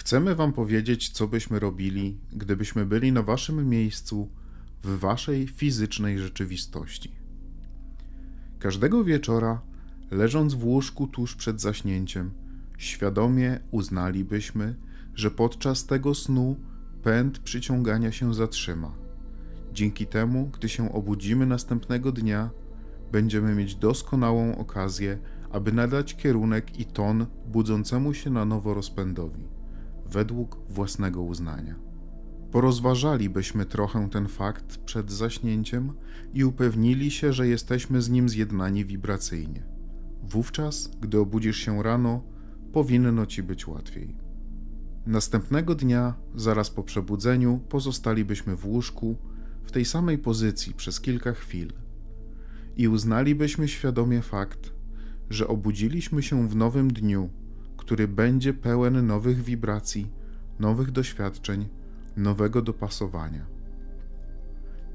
Chcemy Wam powiedzieć, co byśmy robili, gdybyśmy byli na Waszym miejscu w Waszej fizycznej rzeczywistości. Każdego wieczora, leżąc w łóżku tuż przed zaśnięciem, świadomie uznalibyśmy, że podczas tego snu pęd przyciągania się zatrzyma. Dzięki temu, gdy się obudzimy następnego dnia, będziemy mieć doskonałą okazję, aby nadać kierunek i ton budzącemu się na nowo rozpędowi, według własnego uznania. Porozważalibyśmy trochę ten fakt przed zaśnięciem i upewnili się, że jesteśmy z nim zjednani wibracyjnie. Wówczas, gdy obudzisz się rano, powinno ci być łatwiej. Następnego dnia, zaraz po przebudzeniu, pozostalibyśmy w łóżku, w tej samej pozycji przez kilka chwil i uznalibyśmy świadomie fakt, że obudziliśmy się w nowym dniu, który będzie pełen nowych wibracji, nowych doświadczeń, nowego dopasowania.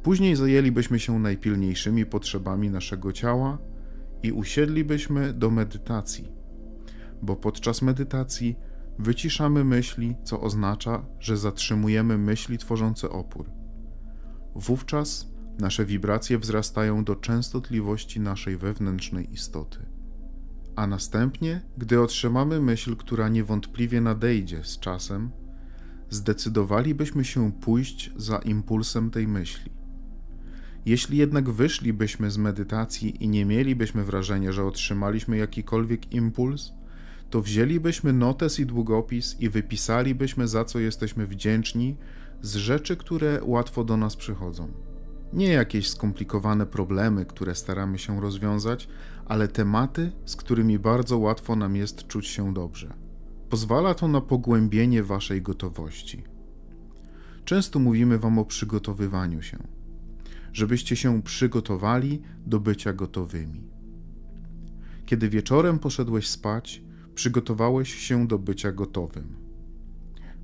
Później zajęlibyśmy się najpilniejszymi potrzebami naszego ciała i usiedlibyśmy do medytacji, bo podczas medytacji wyciszamy myśli, co oznacza, że zatrzymujemy myśli tworzące opór. Wówczas nasze wibracje wzrastają do częstotliwości naszej wewnętrznej istoty. A następnie, gdy otrzymamy myśl, która niewątpliwie nadejdzie z czasem, zdecydowalibyśmy się pójść za impulsem tej myśli. Jeśli jednak wyszlibyśmy z medytacji i nie mielibyśmy wrażenia, że otrzymaliśmy jakikolwiek impuls, to wzięlibyśmy notes i długopis i wypisalibyśmy, za co jesteśmy wdzięczni, z rzeczy, które łatwo do nas przychodzą. Nie jakieś skomplikowane problemy, które staramy się rozwiązać, ale tematy, z którymi bardzo łatwo nam jest czuć się dobrze. Pozwala to na pogłębienie waszej gotowości. Często mówimy wam o przygotowywaniu się, żebyście się przygotowali do bycia gotowymi. Kiedy wieczorem poszedłeś spać, przygotowałeś się do bycia gotowym.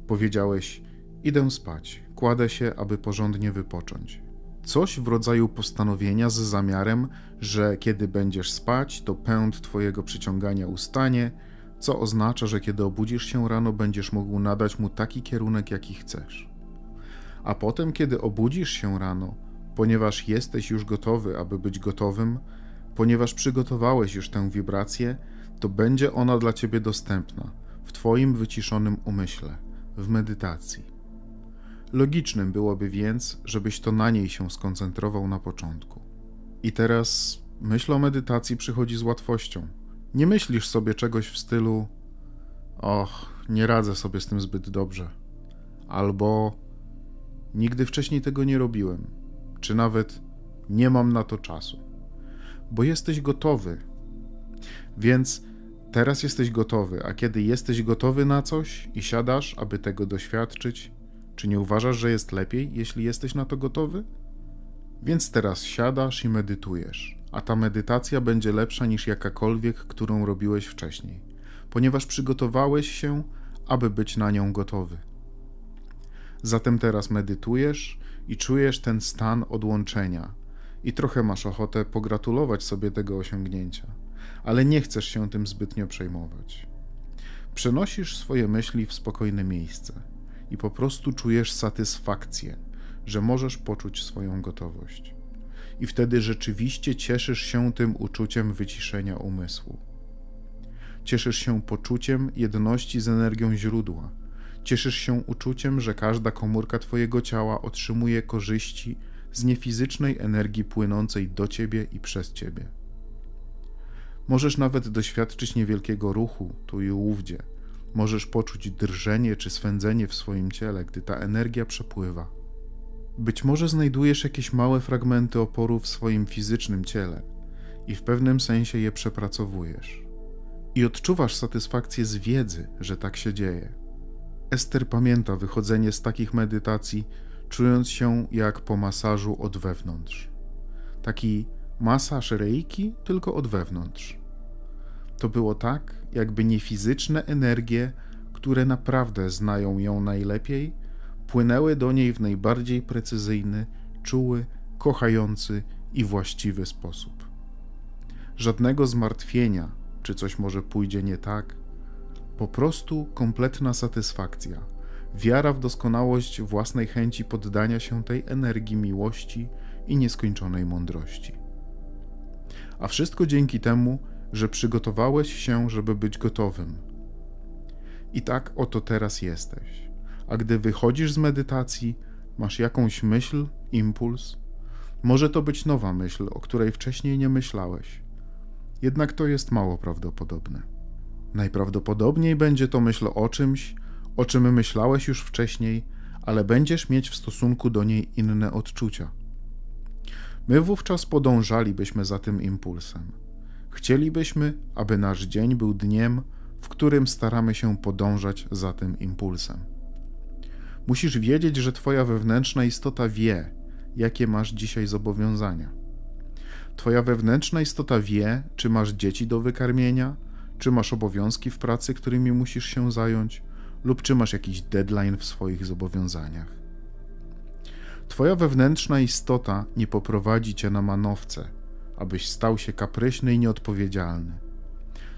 Powiedziałeś: Idę spać, kładę się, aby porządnie wypocząć. Coś w rodzaju postanowienia z zamiarem, że kiedy będziesz spać, to pęd Twojego przyciągania ustanie, co oznacza, że kiedy obudzisz się rano, będziesz mógł nadać mu taki kierunek, jaki chcesz. A potem, kiedy obudzisz się rano, ponieważ jesteś już gotowy, aby być gotowym, ponieważ przygotowałeś już tę wibrację, to będzie ona dla Ciebie dostępna w Twoim wyciszonym umyśle, w medytacji. Logicznym byłoby więc, żebyś to na niej się skoncentrował na początku. I teraz myśl o medytacji przychodzi z łatwością. Nie myślisz sobie czegoś w stylu: Och, nie radzę sobie z tym zbyt dobrze, albo nigdy wcześniej tego nie robiłem, czy nawet nie mam na to czasu, bo jesteś gotowy. Więc teraz jesteś gotowy, a kiedy jesteś gotowy na coś i siadasz, aby tego doświadczyć, czy nie uważasz, że jest lepiej, jeśli jesteś na to gotowy? Więc teraz siadasz i medytujesz, a ta medytacja będzie lepsza niż jakakolwiek, którą robiłeś wcześniej, ponieważ przygotowałeś się, aby być na nią gotowy. Zatem teraz medytujesz i czujesz ten stan odłączenia, i trochę masz ochotę pogratulować sobie tego osiągnięcia, ale nie chcesz się tym zbytnio przejmować. Przenosisz swoje myśli w spokojne miejsce i po prostu czujesz satysfakcję, że możesz poczuć swoją gotowość. I wtedy rzeczywiście cieszysz się tym uczuciem wyciszenia umysłu. Cieszysz się poczuciem jedności z energią źródła. Cieszysz się uczuciem, że każda komórka Twojego ciała otrzymuje korzyści z niefizycznej energii płynącej do Ciebie i przez Ciebie. Możesz nawet doświadczyć niewielkiego ruchu tu i ówdzie, Możesz poczuć drżenie czy swędzenie w swoim ciele, gdy ta energia przepływa. Być może znajdujesz jakieś małe fragmenty oporu w swoim fizycznym ciele i w pewnym sensie je przepracowujesz. I odczuwasz satysfakcję z wiedzy, że tak się dzieje. Ester pamięta wychodzenie z takich medytacji, czując się jak po masażu od wewnątrz. Taki masaż reiki, tylko od wewnątrz. To było tak, jakby niefizyczne energie, które naprawdę znają ją najlepiej, płynęły do niej w najbardziej precyzyjny, czuły, kochający i właściwy sposób. Żadnego zmartwienia, czy coś może pójdzie nie tak. Po prostu kompletna satysfakcja, wiara w doskonałość własnej chęci poddania się tej energii miłości i nieskończonej mądrości. A wszystko dzięki temu, że przygotowałeś się, żeby być gotowym. I tak oto teraz jesteś. A gdy wychodzisz z medytacji, masz jakąś myśl, impuls, może to być nowa myśl, o której wcześniej nie myślałeś. Jednak to jest mało prawdopodobne. Najprawdopodobniej będzie to myśl o czymś, o czym myślałeś już wcześniej, ale będziesz mieć w stosunku do niej inne odczucia. My wówczas podążalibyśmy za tym impulsem. Chcielibyśmy, aby nasz dzień był dniem, w którym staramy się podążać za tym impulsem. Musisz wiedzieć, że Twoja wewnętrzna istota wie, jakie masz dzisiaj zobowiązania. Twoja wewnętrzna istota wie, czy masz dzieci do wykarmienia, czy masz obowiązki w pracy, którymi musisz się zająć, lub czy masz jakiś deadline w swoich zobowiązaniach. Twoja wewnętrzna istota nie poprowadzi cię na manowce, abyś stał się kapryśny i nieodpowiedzialny.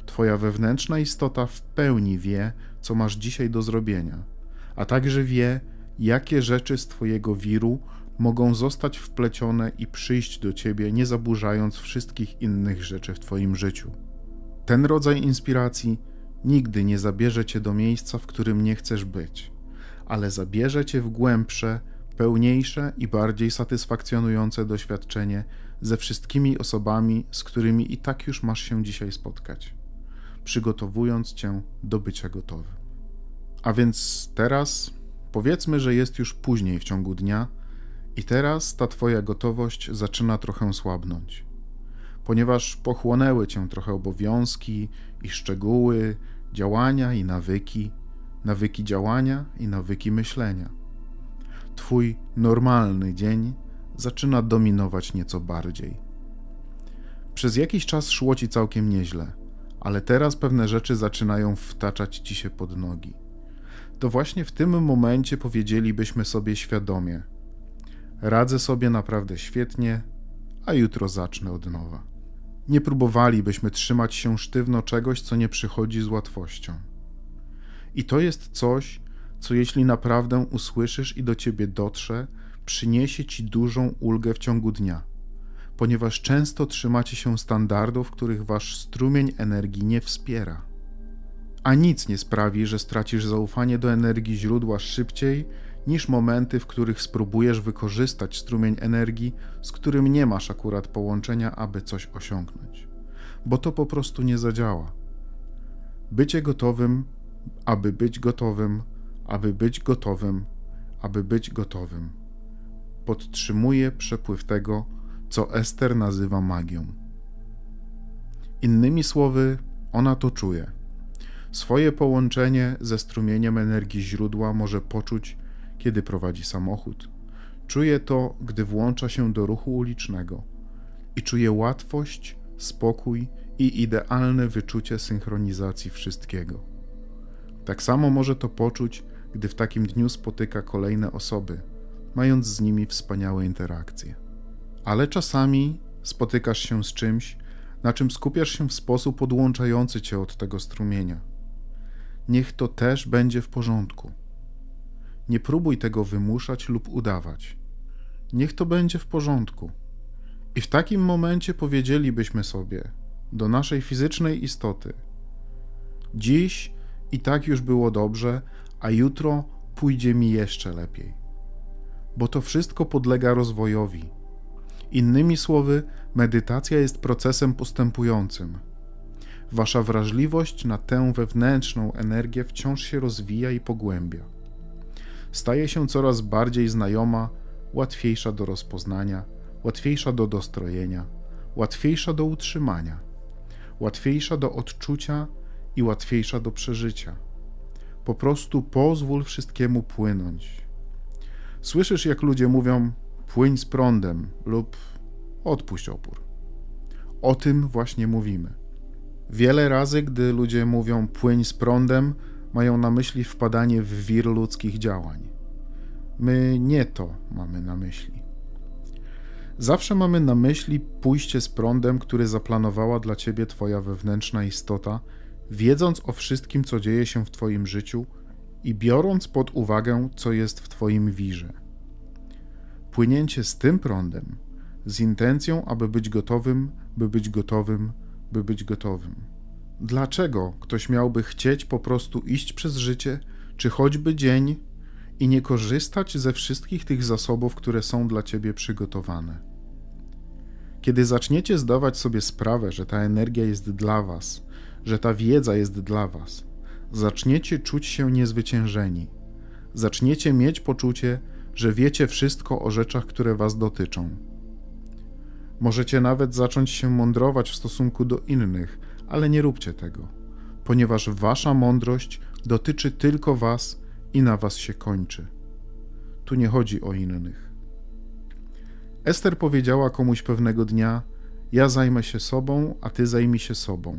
Twoja wewnętrzna istota w pełni wie, co masz dzisiaj do zrobienia, a także wie, jakie rzeczy z Twojego wiru mogą zostać wplecione i przyjść do Ciebie, nie zaburzając wszystkich innych rzeczy w Twoim życiu. Ten rodzaj inspiracji nigdy nie zabierze Cię do miejsca, w którym nie chcesz być, ale zabierze Cię w głębsze, pełniejsze i bardziej satysfakcjonujące doświadczenie ze wszystkimi osobami, z którymi i tak już masz się dzisiaj spotkać, przygotowując Cię do bycia gotowym. A więc teraz powiedzmy, że jest już później w ciągu dnia i teraz ta Twoja gotowość zaczyna trochę słabnąć, ponieważ pochłonęły Cię trochę obowiązki i szczegóły, działania i nawyki, nawyki działania i nawyki myślenia. Twój normalny dzień zaczyna dominować nieco bardziej. Przez jakiś czas szło Ci całkiem nieźle, ale teraz pewne rzeczy zaczynają wtaczać Ci się pod nogi. To właśnie w tym momencie powiedzielibyśmy sobie świadomie – Radzę sobie naprawdę świetnie, a jutro zacznę od nowa. Nie próbowalibyśmy trzymać się sztywno czegoś, co nie przychodzi z łatwością. I to jest coś, co jeśli naprawdę usłyszysz i do ciebie dotrze, przyniesie ci dużą ulgę w ciągu dnia, ponieważ często trzymacie się standardów, których wasz strumień energii nie wspiera. A nic nie sprawi, że stracisz zaufanie do energii źródła szybciej niż momenty, w których spróbujesz wykorzystać strumień energii, z którym nie masz akurat połączenia, aby coś osiągnąć. Bo to po prostu nie zadziała. Bycie gotowym, aby być gotowym, aby być gotowym, aby być gotowym. Podtrzymuje przepływ tego, co Ester nazywa magią. Innymi słowy, ona to czuje. Swoje połączenie ze strumieniem energii źródła może poczuć kiedy prowadzi samochód. Czuje to, gdy włącza się do ruchu ulicznego i czuje łatwość, spokój i idealne wyczucie synchronizacji wszystkiego. Tak samo może to poczuć, gdy w takim dniu spotyka kolejne osoby, mając z nimi wspaniałe interakcje. Ale czasami spotykasz się z czymś, na czym skupiasz się w sposób odłączający cię od tego strumienia. Niech to też będzie w porządku. Nie próbuj tego wymuszać lub udawać. Niech to będzie w porządku. I w takim momencie powiedzielibyśmy sobie do naszej fizycznej istoty: Dziś i tak już było dobrze, a jutro pójdzie mi jeszcze lepiej. Bo to wszystko podlega rozwojowi. Innymi słowy, medytacja jest procesem postępującym. Wasza wrażliwość na tę wewnętrzną energię wciąż się rozwija i pogłębia staje się coraz bardziej znajoma, łatwiejsza do rozpoznania, łatwiejsza do dostrojenia, łatwiejsza do utrzymania, łatwiejsza do odczucia i łatwiejsza do przeżycia. Po prostu pozwól wszystkiemu płynąć. Słyszysz, jak ludzie mówią: płyń z prądem lub odpuść opór. O tym właśnie mówimy. Wiele razy, gdy ludzie mówią płyń z prądem, mają na myśli wpadanie w wir ludzkich działań. My nie to mamy na myśli. Zawsze mamy na myśli pójście z prądem, który zaplanowała dla ciebie Twoja wewnętrzna istota wiedząc o wszystkim, co dzieje się w Twoim życiu i biorąc pod uwagę, co jest w Twoim wirze. Płynięcie z tym prądem, z intencją, aby być gotowym, by być gotowym, by być gotowym. Dlaczego ktoś miałby chcieć po prostu iść przez życie, czy choćby dzień, i nie korzystać ze wszystkich tych zasobów, które są dla ciebie przygotowane? Kiedy zaczniecie zdawać sobie sprawę, że ta energia jest dla was, że ta wiedza jest dla was, zaczniecie czuć się niezwyciężeni. Zaczniecie mieć poczucie, że wiecie wszystko o rzeczach, które was dotyczą. Możecie nawet zacząć się mądrować w stosunku do innych, ale nie róbcie tego, ponieważ wasza mądrość dotyczy tylko was i na was się kończy. Tu nie chodzi o innych. Ester powiedziała komuś pewnego dnia: Ja zajmę się sobą, a ty zajmij się sobą.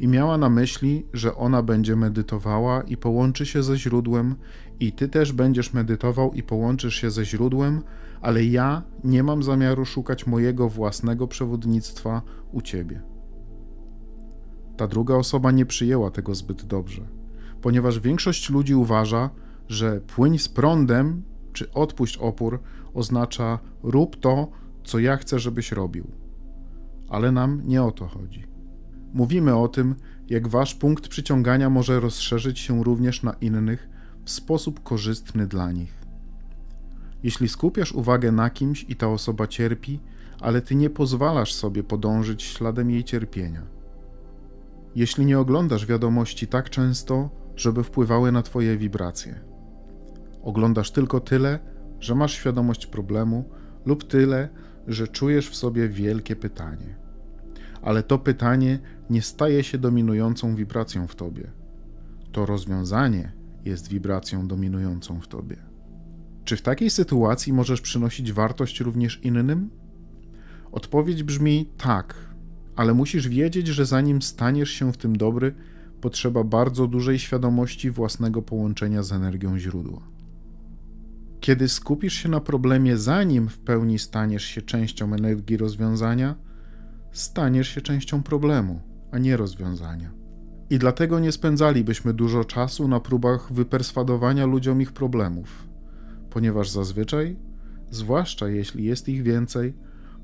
I miała na myśli, że ona będzie medytowała i połączy się ze źródłem, i ty też będziesz medytował i połączysz się ze źródłem, ale ja nie mam zamiaru szukać mojego własnego przewodnictwa u ciebie. Ta druga osoba nie przyjęła tego zbyt dobrze, ponieważ większość ludzi uważa, że płyń z prądem czy odpuść opór oznacza rób to, co ja chcę, żebyś robił. Ale nam nie o to chodzi. Mówimy o tym, jak wasz punkt przyciągania może rozszerzyć się również na innych w sposób korzystny dla nich. Jeśli skupiasz uwagę na kimś i ta osoba cierpi, ale ty nie pozwalasz sobie podążyć śladem jej cierpienia. Jeśli nie oglądasz wiadomości tak często, żeby wpływały na twoje wibracje. Oglądasz tylko tyle, że masz świadomość problemu, lub tyle, że czujesz w sobie wielkie pytanie. Ale to pytanie nie staje się dominującą wibracją w tobie. To rozwiązanie jest wibracją dominującą w tobie. Czy w takiej sytuacji możesz przynosić wartość również innym? Odpowiedź brzmi tak, ale musisz wiedzieć, że zanim staniesz się w tym dobry, potrzeba bardzo dużej świadomości własnego połączenia z energią źródła. Kiedy skupisz się na problemie, zanim w pełni staniesz się częścią energii rozwiązania, staniesz się częścią problemu, a nie rozwiązania. I dlatego nie spędzalibyśmy dużo czasu na próbach wyperswadowania ludziom ich problemów, ponieważ zazwyczaj, zwłaszcza jeśli jest ich więcej,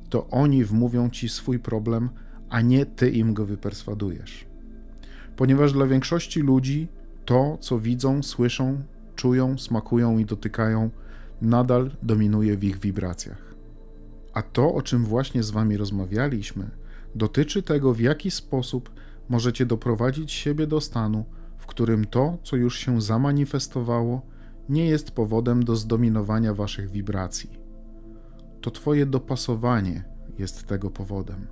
to oni wmówią ci swój problem, a nie ty im go wyperswadujesz. Ponieważ dla większości ludzi to, co widzą, słyszą, czują, smakują i dotykają, nadal dominuje w ich wibracjach. A to, o czym właśnie z Wami rozmawialiśmy, dotyczy tego, w jaki sposób możecie doprowadzić siebie do stanu, w którym to, co już się zamanifestowało, nie jest powodem do zdominowania Waszych wibracji. To Twoje dopasowanie jest tego powodem.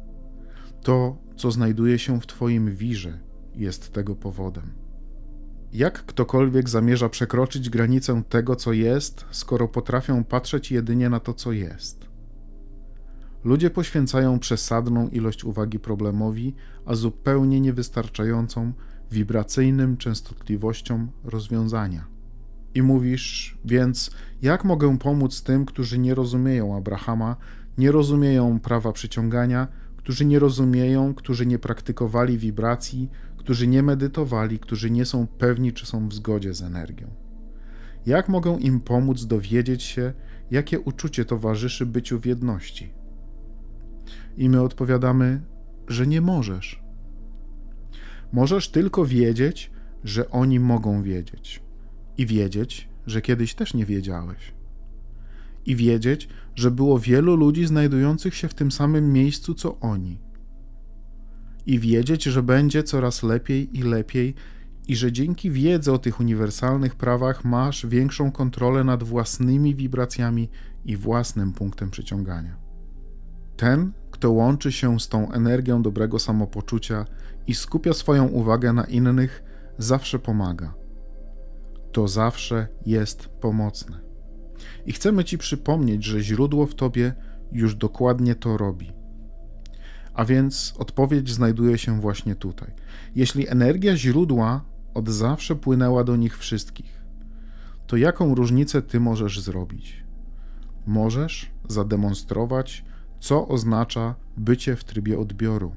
To, co znajduje się w Twoim wirze, jest tego powodem. Jak ktokolwiek zamierza przekroczyć granicę tego, co jest, skoro potrafią patrzeć jedynie na to, co jest? Ludzie poświęcają przesadną ilość uwagi problemowi, a zupełnie niewystarczającą wibracyjnym częstotliwościom rozwiązania. I mówisz, więc jak mogę pomóc tym, którzy nie rozumieją Abrahama, nie rozumieją prawa przyciągania, którzy nie rozumieją, którzy nie praktykowali wibracji, którzy nie medytowali, którzy nie są pewni, czy są w zgodzie z energią. Jak mogę im pomóc dowiedzieć się, jakie uczucie towarzyszy byciu w jedności? I my odpowiadamy, że nie możesz. Możesz tylko wiedzieć, że oni mogą wiedzieć. I wiedzieć, że kiedyś też nie wiedziałeś. I wiedzieć, że było wielu ludzi znajdujących się w tym samym miejscu co oni i wiedzieć, że będzie coraz lepiej i lepiej, i że dzięki wiedzy o tych uniwersalnych prawach masz większą kontrolę nad własnymi wibracjami i własnym punktem przyciągania. Ten, kto łączy się z tą energią dobrego samopoczucia i skupia swoją uwagę na innych, zawsze pomaga. To zawsze jest pomocne. I chcemy Ci przypomnieć, że źródło w Tobie już dokładnie to robi a więc odpowiedź znajduje się właśnie tutaj. Jeśli energia źródła od zawsze płynęła do nich wszystkich, to jaką różnicę ty możesz zrobić? Możesz zademonstrować, co oznacza bycie w trybie odbioru.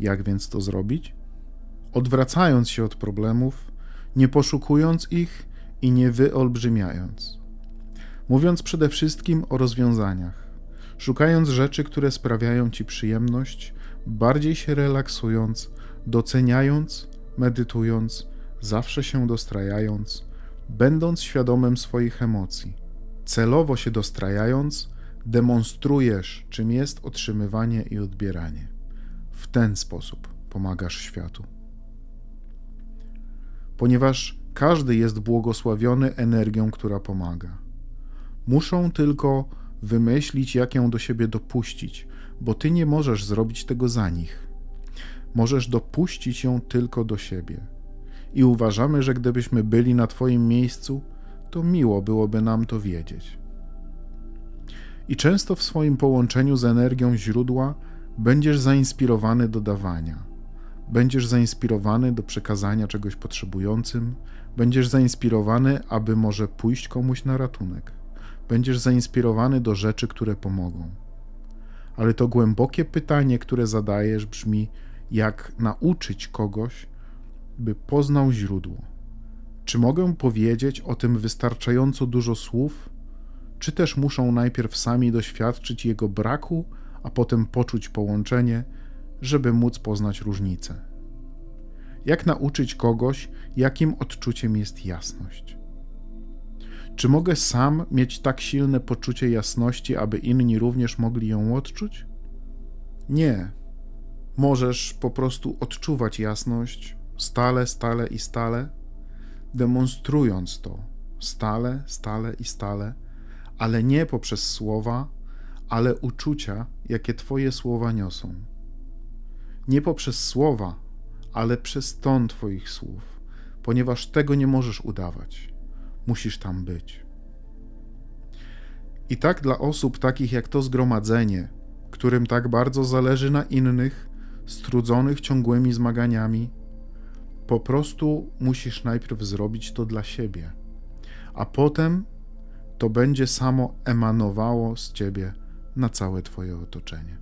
Jak więc to zrobić? odwracając się od problemów, nie poszukując ich i nie wyolbrzymiając. Mówiąc przede wszystkim o rozwiązaniach, szukając rzeczy, które sprawiają ci przyjemność, bardziej się relaksując, doceniając, medytując, zawsze się dostrajając, będąc świadomym swoich emocji, celowo się dostrajając, demonstrujesz, czym jest otrzymywanie i odbieranie. W ten sposób pomagasz światu. Ponieważ każdy jest błogosławiony energią, która pomaga. Muszą tylko wymyślić, jak ją do siebie dopuścić, bo ty nie możesz zrobić tego za nich. Możesz dopuścić ją tylko do siebie. I uważamy, że gdybyśmy byli na Twoim miejscu, to miło byłoby nam to wiedzieć. I często w swoim połączeniu z energią źródła będziesz zainspirowany do dawania. Będziesz zainspirowany do przekazania czegoś potrzebującym, będziesz zainspirowany, aby może pójść komuś na ratunek. Będziesz zainspirowany do rzeczy, które pomogą. Ale to głębokie pytanie, które zadajesz, brzmi: jak nauczyć kogoś, by poznał źródło? Czy mogę powiedzieć o tym wystarczająco dużo słów, czy też muszą najpierw sami doświadczyć jego braku, a potem poczuć połączenie, żeby móc poznać różnicę? Jak nauczyć kogoś, jakim odczuciem jest jasność? Czy mogę sam mieć tak silne poczucie jasności, aby inni również mogli ją odczuć? Nie. Możesz po prostu odczuwać jasność stale, stale i stale, demonstrując to stale, stale i stale, ale nie poprzez słowa, ale uczucia, jakie Twoje słowa niosą. Nie poprzez słowa, ale przez ton Twoich słów, ponieważ tego nie możesz udawać. Musisz tam być. I tak dla osób takich jak to zgromadzenie, którym tak bardzo zależy na innych, strudzonych ciągłymi zmaganiami, po prostu musisz najpierw zrobić to dla siebie, a potem to będzie samo emanowało z ciebie na całe Twoje otoczenie.